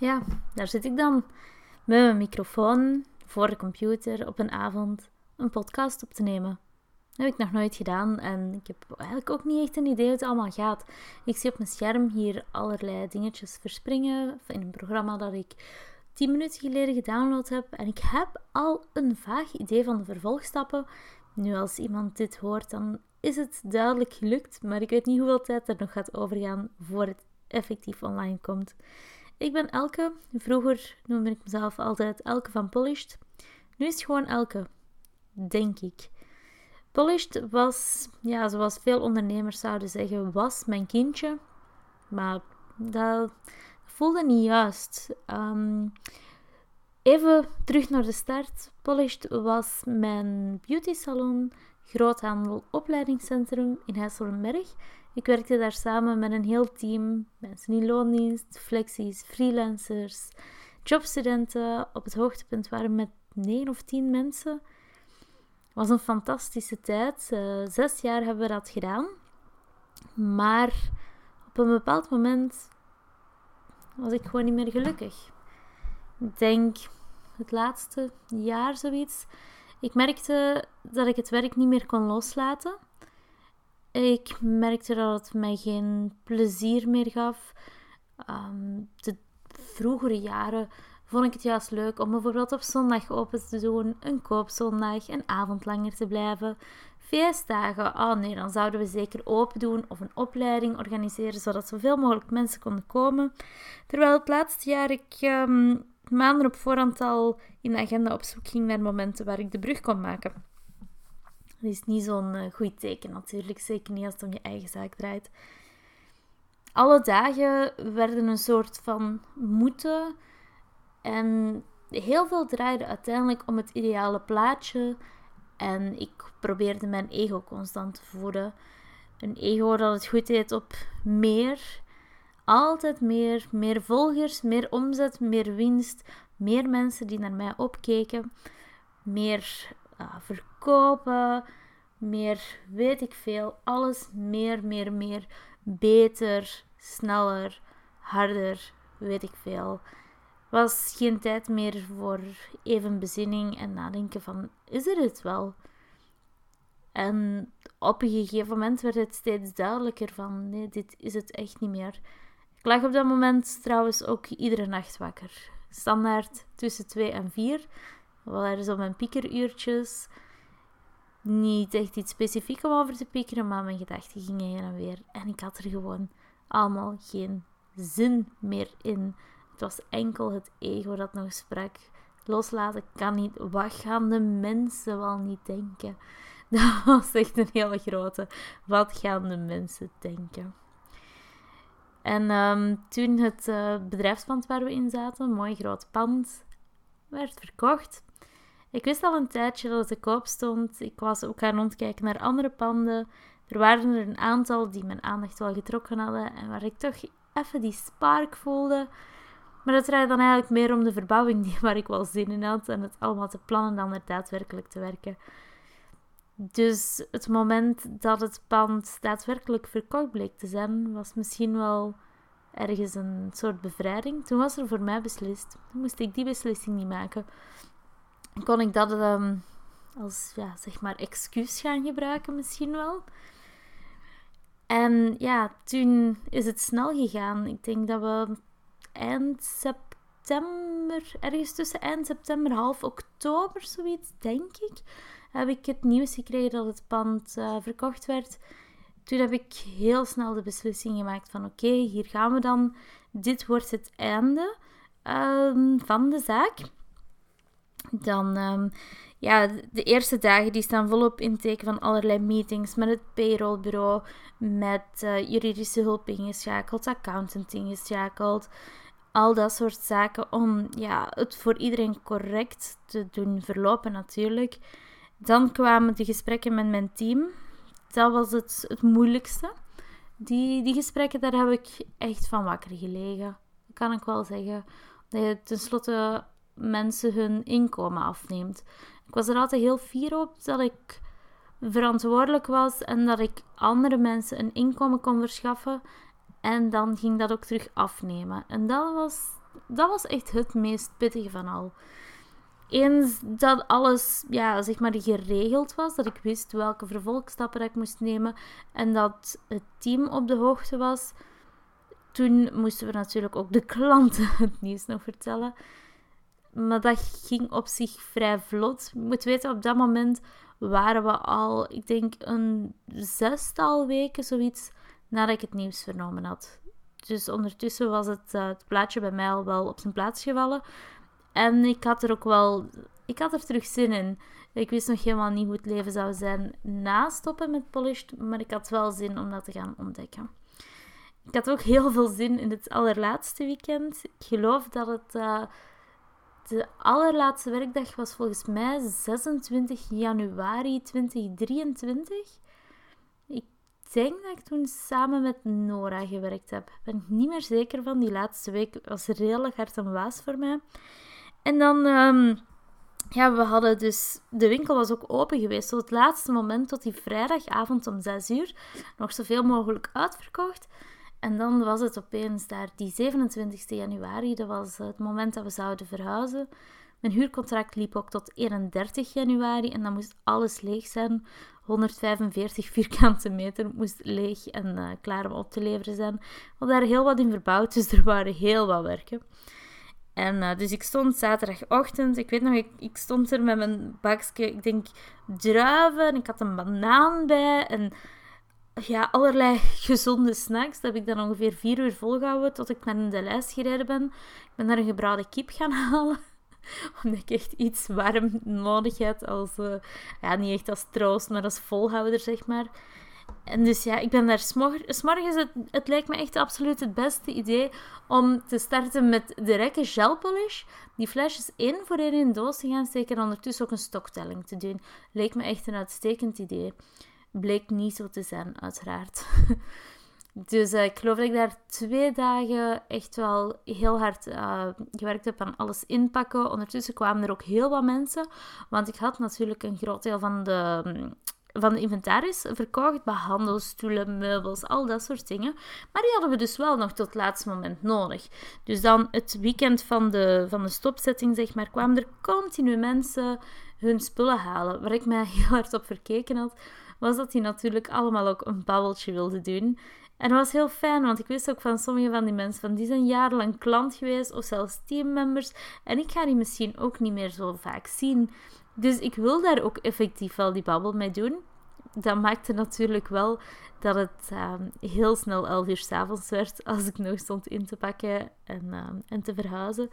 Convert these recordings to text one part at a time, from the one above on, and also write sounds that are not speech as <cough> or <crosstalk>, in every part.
Ja, daar zit ik dan. Met mijn microfoon voor de computer op een avond een podcast op te nemen. Dat heb ik nog nooit gedaan en ik heb eigenlijk ook niet echt een idee hoe het allemaal gaat. Ik zie op mijn scherm hier allerlei dingetjes verspringen in een programma dat ik 10 minuten geleden gedownload heb. En ik heb al een vaag idee van de vervolgstappen. Nu, als iemand dit hoort, dan is het duidelijk gelukt. Maar ik weet niet hoeveel tijd er nog gaat overgaan voor het effectief online komt. Ik ben Elke. Vroeger noemde ik mezelf altijd Elke van Polished. Nu is het gewoon Elke, denk ik. Polished was, ja, zoals veel ondernemers zouden zeggen, was mijn kindje. Maar dat voelde niet juist. Ehm, even terug naar de start. Polished was mijn beauty salon, groothandel opleidingscentrum in Heiselberg. Ik werkte daar samen met een heel team, mensen in loondienst, flexies, freelancers, jobstudenten. Op het hoogtepunt waren met 9 of 10 mensen. Het was een fantastische tijd. Uh, zes jaar hebben we dat gedaan. Maar op een bepaald moment was ik gewoon niet meer gelukkig. Ik denk het laatste jaar zoiets. Ik merkte dat ik het werk niet meer kon loslaten. Ik merkte dat het mij geen plezier meer gaf. Um, de vroegere jaren vond ik het juist leuk om bijvoorbeeld op zondag open te doen, een koopzondag, een avond langer te blijven. Feestdagen, oh nee, dan zouden we zeker open doen of een opleiding organiseren zodat zoveel mogelijk mensen konden komen. Terwijl het laatste jaar ik ehm, maanden op voorhand al in de agenda op zoek ging naar momenten waar ik de brug kon maken. Dat is niet zo'n uh, goed teken natuurlijk, zeker niet als het om je eigen zaak draait. Alle dagen werden een soort van moeten en heel veel draaide uiteindelijk om het ideale plaatje en ik probeerde mijn ego constant te voeden. Een ego dat het goed deed op meer, altijd meer, meer volgers, meer omzet, meer winst, meer mensen die naar mij opkeken, meer uh, verkopen, meer weet ik veel. Alles meer, meer, meer. Beter, sneller, harder, weet ik veel. Was geen tijd meer voor even bezinning en nadenken van, is er het wel? En op een gegeven moment werd het steeds duidelijker van, nee, dit is het echt niet meer. Ik lag op dat moment trouwens ook iedere nacht wakker. Standaard tussen 2 en 4. Er zo mijn piekeruurtjes niet echt iets specifiek om over te piekeren, maar mijn gedachten gingen heen en weer. En ik had er gewoon allemaal geen zin meer in. Het was enkel het ego dat nog sprak. Loslaten kan niet. Wat gaan de mensen wel niet denken? <laughs> Dat was echt een hele grote. Wat gaan de mensen denken? En um, toen het uh, bedrijfspand waar we in zaten, een mooi groot pand, werd verkocht. Ik wist al een tijdje dat het te koop stond. Ik was ook gaan rondkijken naar andere panden. Er waren er een aantal die mijn aandacht wel getrokken hadden en waar ik toch even die spark voelde. Maar het draaide dan eigenlijk meer om de verbouwing waar ik wel zin in had en het allemaal te plannen dan er daadwerkelijk te werken. Dus het moment dat het pand daadwerkelijk verkocht bleek te zijn, was misschien wel ergens een soort bevrijding. Toen was er voor mij beslist. Toen moest ik die beslissing niet maken kon ik dat ehm, als ja, zeg maar excuus gaan gebruiken, misschien wel. En ja, toen is het snel gegaan. Ik denk dat we eind september, ergens tussen eind september, half oktober, zoiets, denk ik, heb ik het nieuws gekregen dat het pand uh, verkocht werd. Toen heb ik heel snel de beslissing gemaakt van oké, hier gaan we dan. Dit wordt het einde uh, van de zaak. Dan, um, ja, de eerste dagen die staan volop in teken van allerlei meetings met het payrollbureau, met uh, juridische hulp ingeschakeld, accountant ingeschakeld. Al dat soort zaken om ja, het voor iedereen correct te doen verlopen natuurlijk. Dan kwamen de gesprekken met mijn team. Dat was het, het moeilijkste. Die, die gesprekken, daar heb ik echt van wakker gelegen. Kan ik wel zeggen. Dat je tenslotte mensen hun inkomen afneemt. Ik was er altijd heel fier op dat ik verantwoordelijk was en dat ik andere mensen een inkomen kon verschaffen. En dan ging dat ook terug afnemen. En dat was dat was echt het meest pittige van al. Eens dat alles, ja, zeg maar, geregeld was, dat ik wist welke vervolgstappen ik moest nemen en dat het team op de hoogte was, toen moesten we natuurlijk ook de klanten <laughs> het nieuws nog vertellen. Maar dat ging op zich vrij vlot. Je moet weten, op dat moment waren we al, ik denk, een zestal weken zoiets nadat ik het nieuws vernomen had. Dus ondertussen was het, uh, het plaatje bij mij al wel op zijn plaats gevallen. En ik had er ook wel, ik had er terug zin in. Ik wist nog helemaal niet hoe het leven zou zijn na stoppen met Polished, maar ik had wel zin om dat te gaan ontdekken. Ik had ook heel veel zin in het allerlaatste weekend. Ik geloof dat het uh, de allerlaatste werkdag was volgens mij 26 januari 2023. Ik denk dat ik toen samen met Nora gewerkt heb. Ben ik niet meer zeker van. Die laatste week was redelijk hard een waas voor mij. En dan, um, ja, we hadden dus, de winkel was ook open geweest tot het laatste moment, tot die vrijdagavond om 6 uur. Nog zoveel mogelijk uitverkocht. En dan was het opeens daar die 27 januari, dat was het moment dat we zouden verhuizen. Mijn huurcontract liep ook tot 31 januari en dan moest alles leeg zijn. 145 vierkante meter moest leeg en uh, klaar om op te leveren zijn. We hadden daar heel wat in verbouwd, dus er waren heel wat werken. En uh, dus ik stond zaterdagochtend, ik weet nog, ik, ik stond er met mijn bakje, ik denk druiven en ik had een banaan bij en ja, allerlei <laughs> gezonde snacks. Dat heb ik dan ongeveer vier uur volgehouden tot ik naar de lijst gereden ben. Ik ben naar een gebraden kip gaan <laughs> halen. Omdat ik echt iets warm nodig had. Als, uh, ja, niet echt als troost, maar als volhouder, zeg maar. En dus ja, ik ben daar s'morgens. Het, het lijkt me echt absoluut het beste idee om te starten met de rekke gel polish. Die flesjes één voor één in de doos te gaan steken en ondertussen ook een stoktelling te doen. Leek me echt een uitstekend idee. Bleek niet zo te zijn, uiteraard. <laughs> Dus uh, ik geloof dat ik daar twee dagen echt wel heel hard uh, gewerkt heb aan alles inpakken. Ondertussen kwamen er ook heel wat mensen. Want ik had natuurlijk een groot deel van de, van de inventaris verkocht. Behandelstoelen, meubels, al dat soort dingen. Maar die hadden we dus wel nog tot het laatste moment nodig. Dus dan het weekend van de, van de stopzetting, zeg maar, kwamen er continu mensen hun spullen halen. Waar ik mij <laughs> heel hard op verkeken had was dat hij natuurlijk allemaal ook een babbeltje wilde doen. En dat was heel fijn, want ik wist ook van sommige van die mensen, van die zijn jarenlang klant geweest of zelfs teammembers. En ik ga die misschien ook niet meer zo vaak zien. Dus ik wil daar ook effectief wel die babbel mee doen. Dat maakte natuurlijk wel dat het ehm, heel snel 11 uur s'avonds werd als ik nog stond in te pakken en, ehm, en te verhuizen.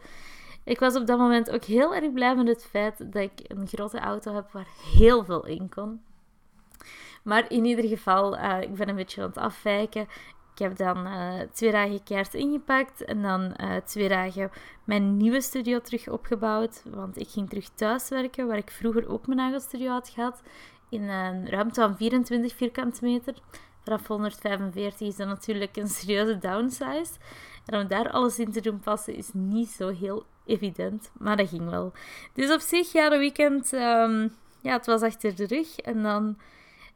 Ik was op dat moment ook heel erg blij met het feit dat ik een grote auto heb waar heel veel in kon. Maar in ieder geval, uh, ik ben een beetje aan het afwijken. Ik heb dan uh, twee dagen keert ingepakt en dan uh, twee dagen mijn nieuwe studio terug opgebouwd. Want ik ging terug thuiswerken, waar ik vroeger ook mijn eigen studio had gehad. In een ruimte van 24 vierkante meter. Vanaf 145 is dat natuurlijk een serieuze downsize. En om daar alles in te doen passen is niet zo heel evident, maar dat ging wel. Dus op zich, ja, de weekend, um, ja, het was achter de rug. En dan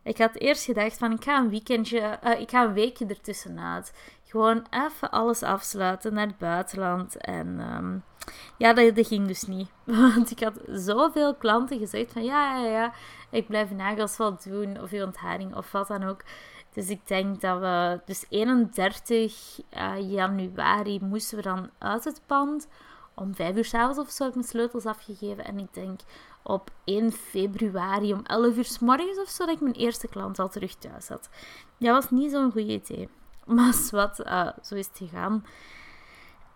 ik had eerst gedacht van ik ga een weekendje, uh, ik ga een weekje ertussenuit. Gewoon even alles afsluiten naar het buitenland. En um, ja, dat, ging dus niet. <laughs> Want ik had zoveel klanten gezegd van ja, ja, ja, ik blijf nagels wel doen of je ontharing of wat dan ook. Dus ik denk dat we, dus 31 uh, eh, januari moesten we dan uit het pand. Om vijf uur s'avonds of zo heb ik mijn sleutels afgegeven. En ik denk op 1 februari om 11 uur s morgens of zo dat ik mijn eerste klant al terug thuis had. Dat was niet zo'n goed idee. Maar wat, uh, zo is het gegaan.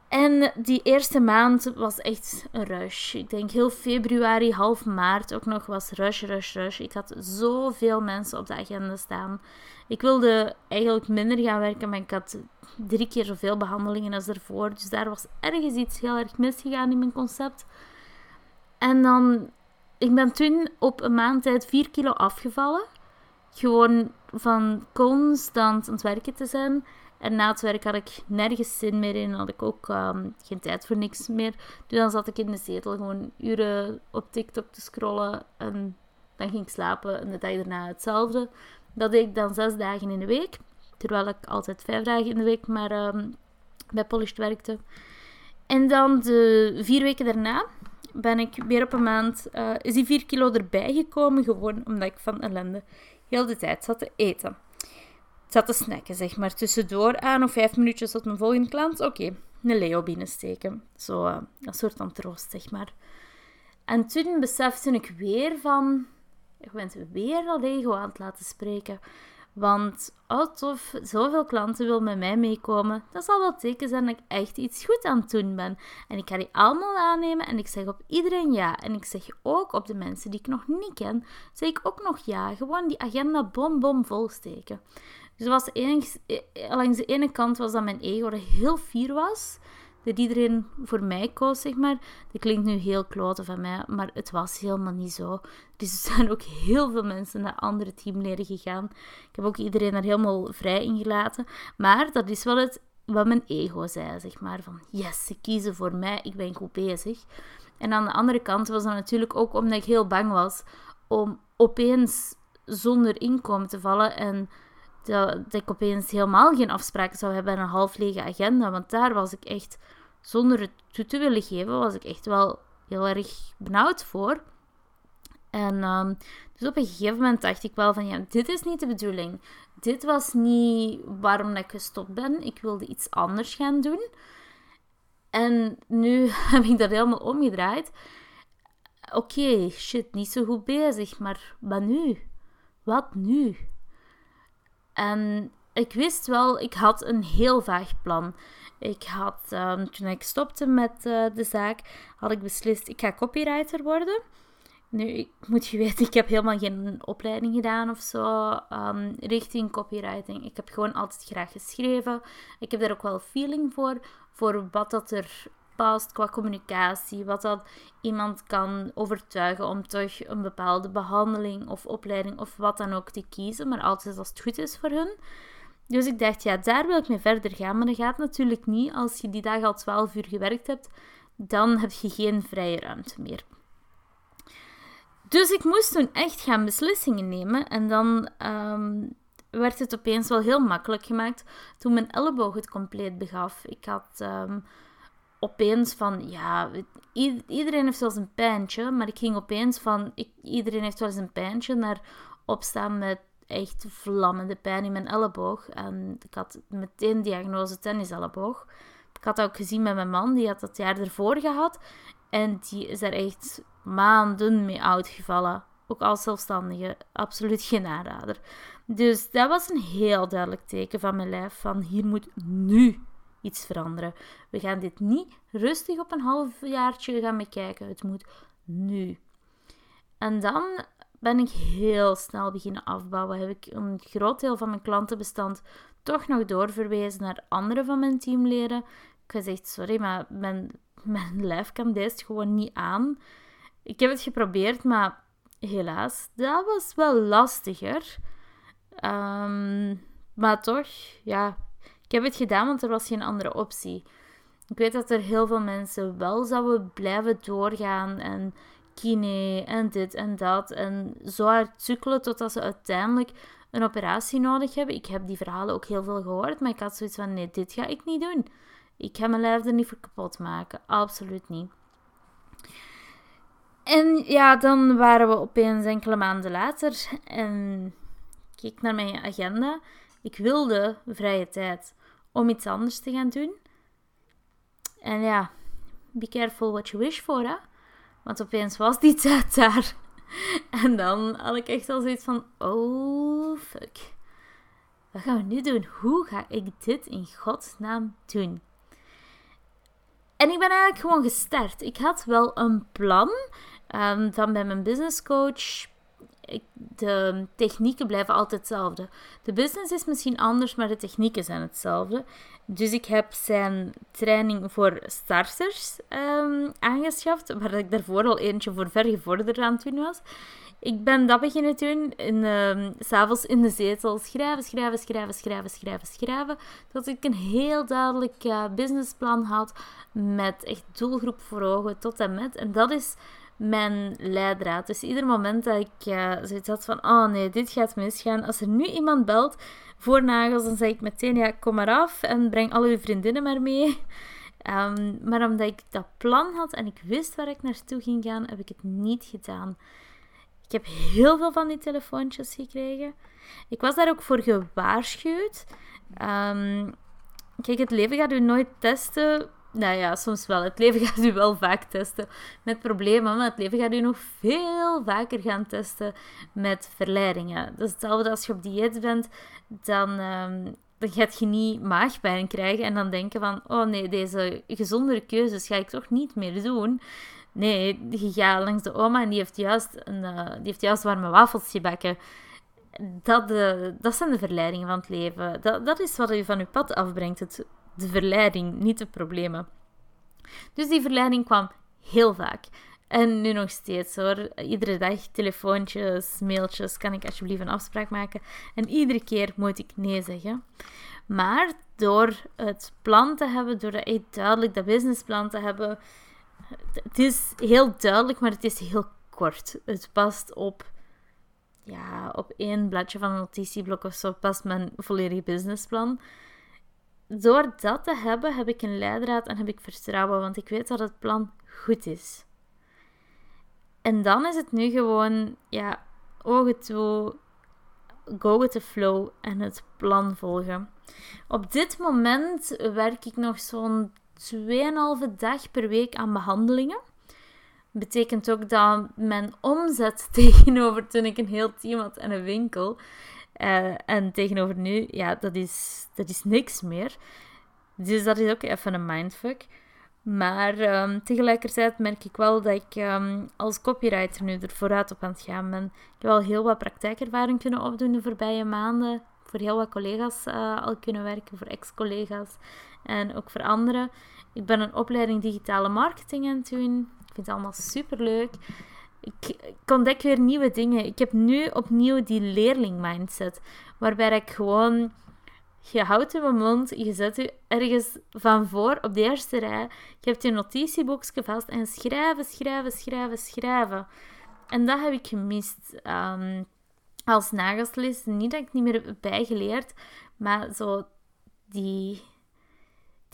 En die eerste maand was echt een rush. Ik denk heel februari, half maart ook nog was rush, rush, rush. Ik had zoveel mensen op de agenda staan. Ik wilde eigenlijk minder gaan werken, maar ik had drie keer zoveel behandelingen als ervoor. Dus daar was ergens iets heel erg misgegaan in mijn concept. En dan ik ben toen op een maand tijd 4 kilo afgevallen. Gewoon van constant aan het werken te zijn. En na het werk had ik nergens zin meer in. Had ik ook um, geen tijd voor niks meer. Dus dan zat ik in de zetel gewoon uren op TikTok te scrollen. En dan ging ik slapen. En de dag daarna hetzelfde. Dat deed ik dan zes dagen in de week. Terwijl ik altijd vijf dagen in de week maar um, bij Polished werkte. En dan de vier weken daarna ben ik weer op een maand, uh, is die 4 kilo erbij gekomen, gewoon omdat ik van ellende heel de tijd zat te eten. Zat te snacken, zeg maar, tussendoor aan of vijf minuutjes tot mijn volgende klant. Oké, een Leo binnensteken. Zo, uh, een soort van troost, zeg maar. En toen besefte ik weer van, ik ben weer dat ego aan het laten spreken. Want, oh tof, zoveel klanten willen met mij meekomen. Dat zal wel teken zijn dat ik echt iets goed aan het doen ben. En ik ga die allemaal aannemen en ik zeg op iedereen ja. En ik zeg ook op de mensen die ik nog niet ken, zeg ik ook nog ja. Gewoon die agenda bom bom volsteken. Dus was enigszins, eh, langs de ene kant was dat mijn ego dat heel fier was dat iedereen voor mij koos, zeg maar. Dat klinkt nu heel klote van mij, maar het was helemaal niet zo. Dus er zijn ook heel veel mensen naar andere teamleden gegaan. Ik heb ook iedereen daar helemaal vrij in gelaten. Maar dat is wel het wat mijn ego zei, zeg maar. Van, yes, ze kiezen voor mij, ik ben goed bezig. En aan de andere kant was dat natuurlijk ook omdat ik heel bang was om opeens zonder inkomen te vallen en dat, ik opeens helemaal geen afspraken zou hebben en een half lege agenda. Want daar was ik echt, zonder het toe te willen geven, was ik echt wel heel erg benauwd voor. En um, dus op een gegeven moment dacht ik wel van ja, dit is niet de bedoeling. Dit was niet waarom ik gestopt ben. Ik wilde iets anders gaan doen. En nu <laughs> heb ik dat helemaal omgedraaid. Oké, shit, niet zo goed bezig, maar wat nu? Wat nu? En ik wist wel, ik had een heel vaag plan. Ik had, um, toen ik stopte met uh, de zaak, had ik beslist, ik ga copywriter worden. Nu, ik moet je <laughs> weten, ik heb helemaal geen opleiding gedaan of zo um, richting copywriting. Ik heb gewoon altijd graag geschreven. Ik heb daar ook wel feeling voor, voor wat dat er past qua communicatie. Wat dat iemand kan overtuigen om toch een bepaalde behandeling of opleiding of wat dan ook te kiezen. Maar altijd als het goed is voor hun. Dus ik dacht, ja, daar wil ik mee verder gaan. Maar dat gaat natuurlijk niet als je die dag al 12 uur gewerkt hebt. Dan heb je geen vrije ruimte meer. Dus ik moest toen echt gaan beslissingen nemen. En dan um, werd het opeens wel heel makkelijk gemaakt toen mijn elleboog het compleet begaf. Ik had um, opeens van, ja, iedereen heeft wel eens een pijntje, maar ik ging opeens van, ik, iedereen heeft wel eens een pijntje, naar opstaan met echt vlammende pijn in mijn elleboog. En ik had meteen diagnose tenniselleboog. Ik had dat ook gezien met mijn man, die had dat jaar ervoor gehad. En die is er echt maanden mee uitgevallen. Ook als zelfstandige. Absoluut geen aanrader. Dus dat was een heel duidelijk teken van mijn lijf. Van hier moet nu iets veranderen. We gaan dit niet rustig op een half jaartje gaan bekijken. Het moet nu. En dan ben ik heel snel beginnen afbouwen. Heb ik een groot deel van mijn klantenbestand toch nog doorverwezen naar andere van mijn teamleden. Ik heb gezegd, sorry, maar mijn, <laughs> mijn lijf kan deze gewoon niet aan. Ik heb het geprobeerd, maar helaas, dat was wel lastiger. Ehm, maar toch, ja, ik heb het gedaan, want er was geen andere optie. Ik weet dat er heel veel mensen wel zouden blijven doorgaan en kine en dit en dat. En zo hard sukkelen totdat ze uiteindelijk een operatie nodig hebben. Ik heb die verhalen ook heel veel gehoord, maar ik had zoiets van: nee, dit ga ik niet doen. Ik ga mijn lijf er niet voor kapot maken. Absoluut niet. En ja, dan waren we opeens enkele maanden later en keek naar mijn agenda. Ik wilde vrije tijd om iets anders te gaan doen. En ja, be careful what you wish for, hè. Want opeens was die tijd daar. <laughs> En dan had ik echt al zoiets van, oh fuck. Wat gaan we nu doen? Hoe ga ik dit in godsnaam doen? En ik ben eigenlijk gewoon gestart. Ik had wel een plan um, van bij mijn business coach de technieken blijven altijd hetzelfde. De business is misschien anders, maar de technieken zijn hetzelfde. Dus ik heb zijn training voor starters um, aangeschaft, waar ik daarvoor al eentje voor vergevorderd aan het doen was. Ik ben dat beginnen doen, in, uh, s'avonds in de zetel, schrijven, schrijven, schrijven, schrijven, schrijven, schrijven. Dat ik een heel duidelijk uh, businessplan had, met echt doelgroep voor ogen, tot en met. En dat is mijn leidraad. Dus ieder moment dat ik uh, zoiets had van, oh nee, dit gaat misgaan. Als er nu iemand belt voor nagels, dan zeg ik meteen, ja, kom maar af en breng al uw vriendinnen maar mee. <laughs> Ehm, maar omdat ik dat plan had en ik wist waar ik naartoe ging gaan, heb ik het niet gedaan. Ik heb heel veel van die telefoontjes gekregen. Ik was daar ook voor gewaarschuwd. Um, kijk, het leven gaat u nooit testen. Nou ja, soms wel. Het leven <laughs> gaat u wel vaak testen met problemen, maar het leven gaat u nog veel vaker gaan testen met verleidingen. Is hetzelfde als je op dieet bent, dan, um, dan gaat je niet maagpijn krijgen en dan denken van, oh nee, deze gezondere keuzes ga ik toch niet meer doen. Nee, je gaat langs de oma en die heeft juist, een, uh, die heeft juist warme wafels gebakken dat, uh, dat zijn de verleidingen van het leven. Dat, dat is wat je van je pad afbrengt. Het, de verleiding, niet de problemen. Dus die verleiding kwam heel vaak. En nu nog steeds hoor. Iedere dag telefoontjes, mailtjes. Kan ik alsjeblieft een afspraak maken? En iedere keer moet ik nee zeggen. Maar door het plan te hebben, door echt duidelijk dat businessplan te hebben. Het is heel duidelijk, maar het is heel kort. Het past op ja, op één bladje van een notitieblok of zo past mijn volledige businessplan. Door dat te hebben, heb ik een leidraad en heb ik vertrouwen, want ik weet dat het plan goed is. En dan is het nu gewoon, ja, ogen toe, go with the flow en het plan volgen. Op dit moment werk ik nog zo'n 2,5 dag per week aan behandelingen betekent ook dat mijn omzet <laughs> tegenover toen ik een heel team had en een winkel. Uh, en tegenover nu, ja, dat is, dat is niks meer. Dus dat is ook even een mindfuck. Maar um, tegelijkertijd merk ik wel dat ik um, als copywriter nu er vooruit op aan het gaan ben. Ik heb al heel wat praktijkervaring kunnen opdoen de voorbije maanden. Voor heel wat collega's uh, al kunnen werken, voor ex-collega's en ook voor anderen. Ik ben een opleiding digitale marketing aan het doen vind het allemaal super leuk. Ik, ontdek weer nieuwe dingen. Ik heb nu opnieuw die leerling mindset. Waarbij ik gewoon. Je houdt mijn mond, je zet je ergens van voor op de eerste rij. Je hebt je notitieboekje vast en schrijven, schrijven, schrijven, schrijven. En dat heb ik gemist. Um, als nagelsles. Niet dat ik niet meer heb bijgeleerd, maar zo die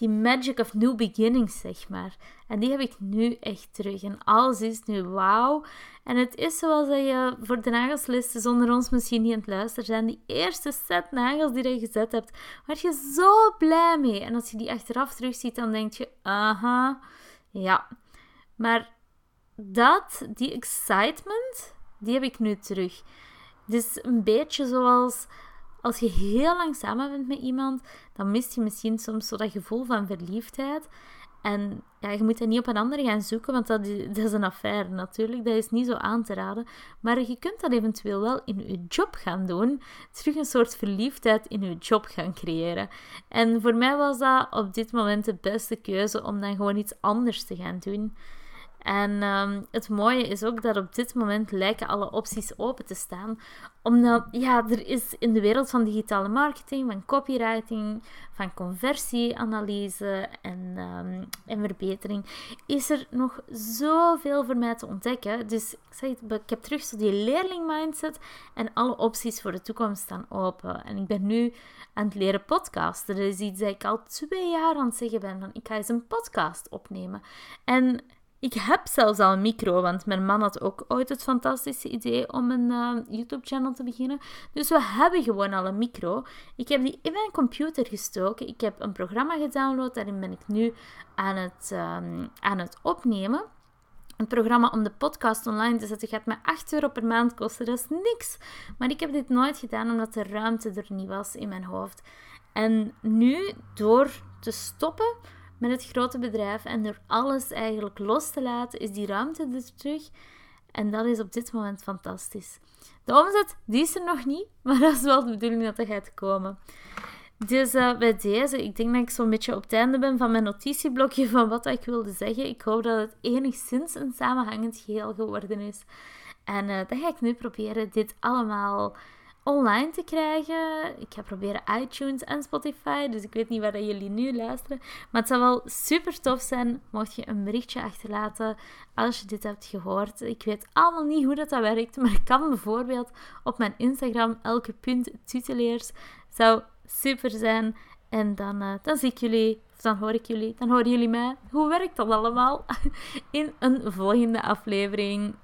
die magic of new beginnings, zeg maar. En die heb ik nu echt terug. En alles is nu wauw. En het is zoals dat je voor de nagelslisten zonder ons misschien niet aan het luisteren zijn. Die eerste set nagels die je gezet hebt, waar je zo blij mee. En als je die achteraf terugziet, dan denk je, aha, ja. Maar dat, die excitement, die heb ik nu terug. Dus een beetje zoals als je heel lang samen bent met iemand, dan mist je misschien soms zo dat gevoel van verliefdheid. En ja, je moet dat niet op een ander gaan zoeken, want dat is, dat is een affaire natuurlijk. Dat is niet zo aan te raden. Maar je kunt dat eventueel wel in je job gaan doen. Terug een soort verliefdheid in je job gaan creëren. En voor mij was dat op dit moment de beste keuze om dan gewoon iets anders te gaan doen. En um, het mooie is ook dat op dit moment lijken alle opties open te staan. Omdat, ja, er is in de wereld van digitale marketing, van copywriting, van conversieanalyse en, um, en verbetering, is er nog zoveel voor mij te ontdekken. Dus ik, zeg ik heb terug zo die leerling mindset en alle opties voor de toekomst staan open. En ik ben nu aan het leren podcasten. Dat is iets dat ik al twee jaar aan het zeggen ben. Van, ik ga eens een podcast opnemen. En ik heb zelfs al een micro, want mijn man had ook ooit het fantastische idee om een uh, YouTube-channel te beginnen. Dus we hebben gewoon al een micro. Ik heb die in mijn computer gestoken. Ik heb een programma gedownload. Daarin ben ik nu aan het, um, aan het opnemen. Een programma om de podcast online te zetten gaat mij 8 euro per maand kosten. Dat is niks. Maar ik heb dit nooit gedaan omdat de ruimte er niet was in mijn hoofd. En nu, door te stoppen met het grote bedrijf en door alles eigenlijk los te laten, is die ruimte er terug. En dat is op dit moment fantastisch. De omzet, die is er nog niet, <laughs> maar dat is wel de bedoeling dat dat gaat komen. Dus uh, bij deze, ik denk dat ik zo'n beetje op het einde ben van mijn notitieblokje van wat ik wilde zeggen. Ik hoop dat het enigszins een samenhangend geheel geworden is. En uh, dan ga ik nu proberen dit allemaal online te krijgen. Ik ga proberen iTunes en Spotify. Dus ik weet niet waar jullie nu luisteren. Maar het zou wel super tof zijn mocht je een berichtje achterlaten als je dit hebt gehoord. Ik weet allemaal niet hoe dat, dat werkt. Maar ik kan bijvoorbeeld op mijn Instagram elke punt tuteleers. Zou super zijn. En dan, uh, dan zie ik jullie Dus dan hoor ik jullie, dan horen jullie mij. Hoe werkt dat allemaal? <laughs> In een volgende aflevering.